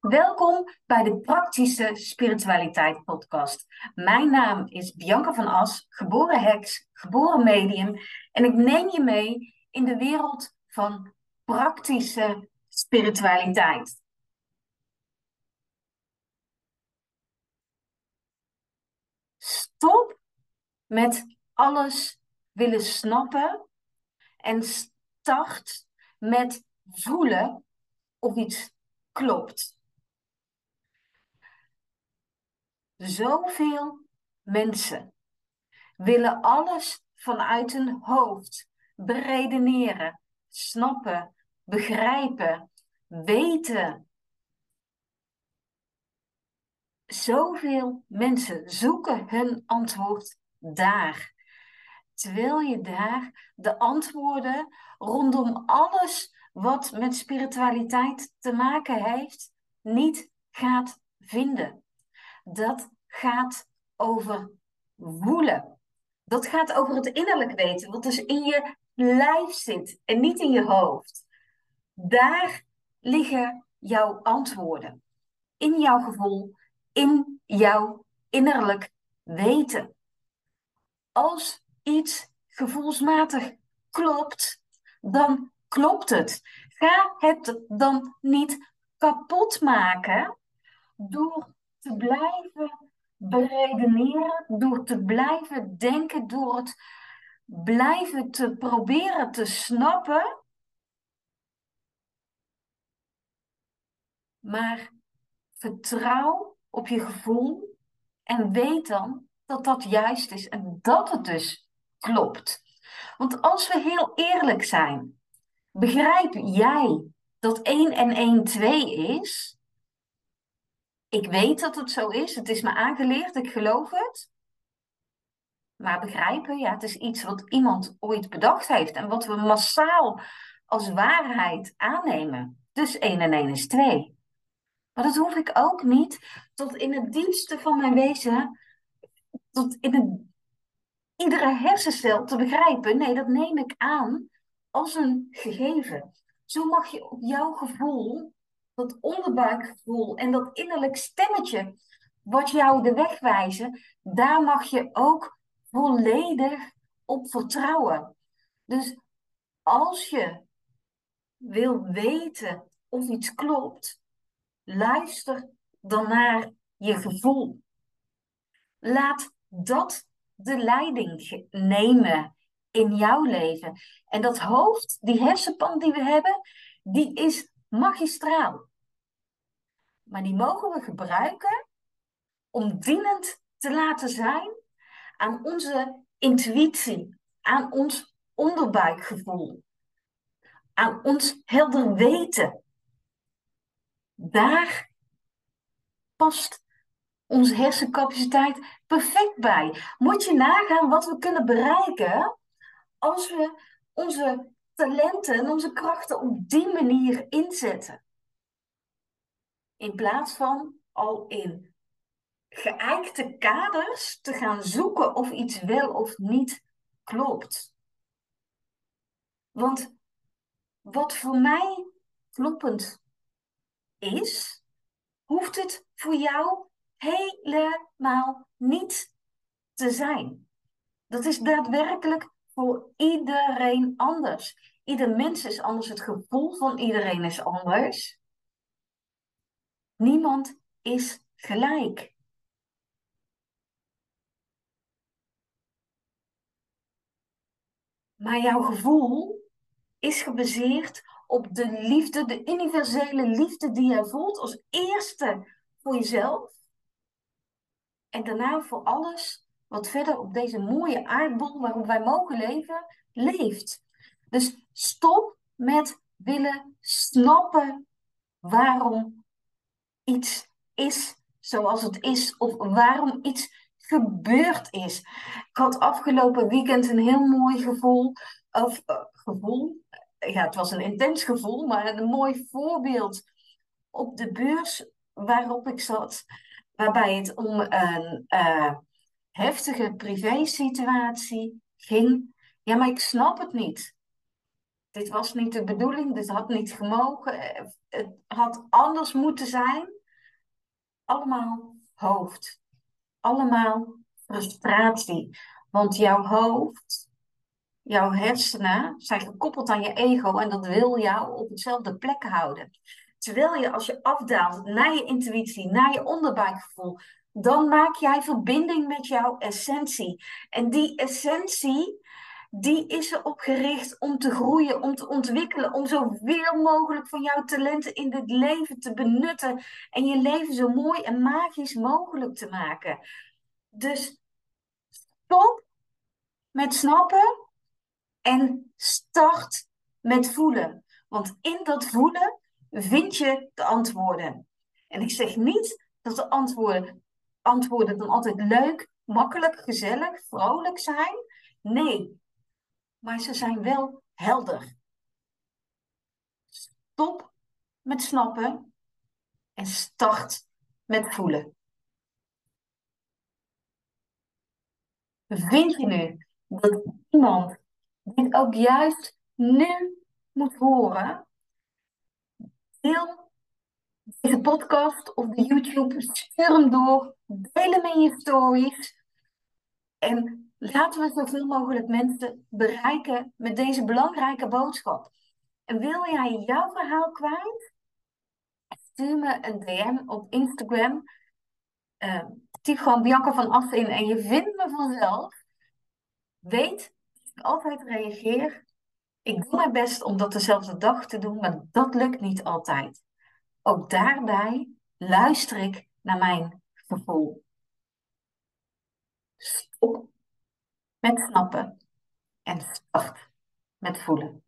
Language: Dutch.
Welkom bij de Praktische Spiritualiteit Podcast. Mijn naam is Bianca van As, geboren heks, geboren medium en ik neem je mee in de wereld van praktische spiritualiteit. Stop met alles willen snappen en start met voelen of iets klopt. Zoveel mensen willen alles vanuit hun hoofd beredeneren, snappen, begrijpen, weten. Zoveel mensen zoeken hun antwoord daar. Terwijl je daar de antwoorden rondom alles wat met spiritualiteit te maken heeft, niet gaat vinden. Dat gaat over voelen. Dat gaat over het innerlijk weten, wat dus in je lijf zit en niet in je hoofd. Daar liggen jouw antwoorden. In jouw gevoel, in jouw innerlijk weten. Als iets gevoelsmatig klopt, dan klopt het. Ga het dan niet kapot maken door te blijven beredeneren, door te blijven denken, door het blijven te proberen te snappen. Maar vertrouw op je gevoel en weet dan dat dat juist is en dat het dus klopt. Want als we heel eerlijk zijn, begrijp jij dat 1 en 1 2 is? Ik weet dat het zo is, het is me aangeleerd, ik geloof het. Maar begrijpen, ja, het is iets wat iemand ooit bedacht heeft en wat we massaal als waarheid aannemen. Dus 1 en 1 is 2. Maar dat hoef ik ook niet tot in het diepste van mijn wezen, tot in het, iedere hersencel te begrijpen. Nee, dat neem ik aan als een gegeven. Zo mag je op jouw gevoel, dat onderbuikgevoel en dat innerlijk stemmetje wat jou de weg wijzen, daar mag je ook volledig op vertrouwen. Dus als je wil weten of iets klopt, luister dan naar je gevoel. Laat dat de leiding nemen in jouw leven. En dat hoofd, die hersenpan die we hebben, die is magistraal. Maar die mogen we gebruiken om dienend te laten zijn aan onze intuïtie, aan ons onderbuikgevoel, aan ons helder weten. Daar past onze hersencapaciteit perfect bij. Moet je nagaan wat we kunnen bereiken als we onze talenten en onze krachten op die manier inzetten. In plaats van al in geëikte kaders te gaan zoeken of iets wel of niet klopt. Want wat voor mij kloppend is, hoeft het voor jou helemaal niet te zijn. Dat is daadwerkelijk voor iedereen anders. Ieder mens is anders, het gevoel van iedereen is anders. Niemand is gelijk. Maar jouw gevoel is gebaseerd op de liefde, de universele liefde die jij voelt als eerste voor jezelf. En daarna voor alles wat verder op deze mooie aardbol waarop wij mogen leven, leeft. Dus stop met willen snappen waarom iets is zoals het is of waarom iets gebeurd is. Ik had afgelopen weekend een heel mooi gevoel, of uh, gevoel, ja, het was een intens gevoel, maar een mooi voorbeeld op de beurs waarop ik zat, waarbij het om een uh, heftige privésituatie ging. Ja, maar ik snap het niet. Dit was niet de bedoeling, dit had niet gemogen, het had anders moeten zijn. Allemaal hoofd. Allemaal frustratie. Want jouw hoofd, jouw hersenen zijn gekoppeld aan je ego en dat wil jou op hetzelfde plek houden. Terwijl je als je afdaalt naar je intuïtie, naar je onderbuikgevoel, dan maak jij verbinding met jouw essentie. En die essentie, die is erop gericht om te groeien, om te ontwikkelen, om zoveel mogelijk van jouw talenten in dit leven te benutten en je leven zo mooi en magisch mogelijk te maken. Dus stop met snappen en start met voelen. Want in dat voelen vind je de antwoorden. En ik zeg niet dat de antwoorden, antwoorden dan altijd leuk, makkelijk, gezellig, vrolijk zijn. Nee, maar ze zijn wel helder. Stop met snappen en start met voelen. Vind je nu dat iemand dit ook juist nu moet horen? Deel deze podcast of de YouTube, stuur hem door, deel hem in je stories. En laten we zoveel mogelijk mensen bereiken met deze belangrijke boodschap. En wil jij jouw verhaal kwijt? Stuur me een DM op Instagram. Uh, typ gewoon Bianca van Assen in en je vindt me vanzelf. Weet dat ik altijd reageer. Ik doe mijn best om dat dezelfde dag te doen, maar dat lukt niet altijd. Ook daarbij luister ik naar mijn gevoel. Stop met snappen en start met voelen.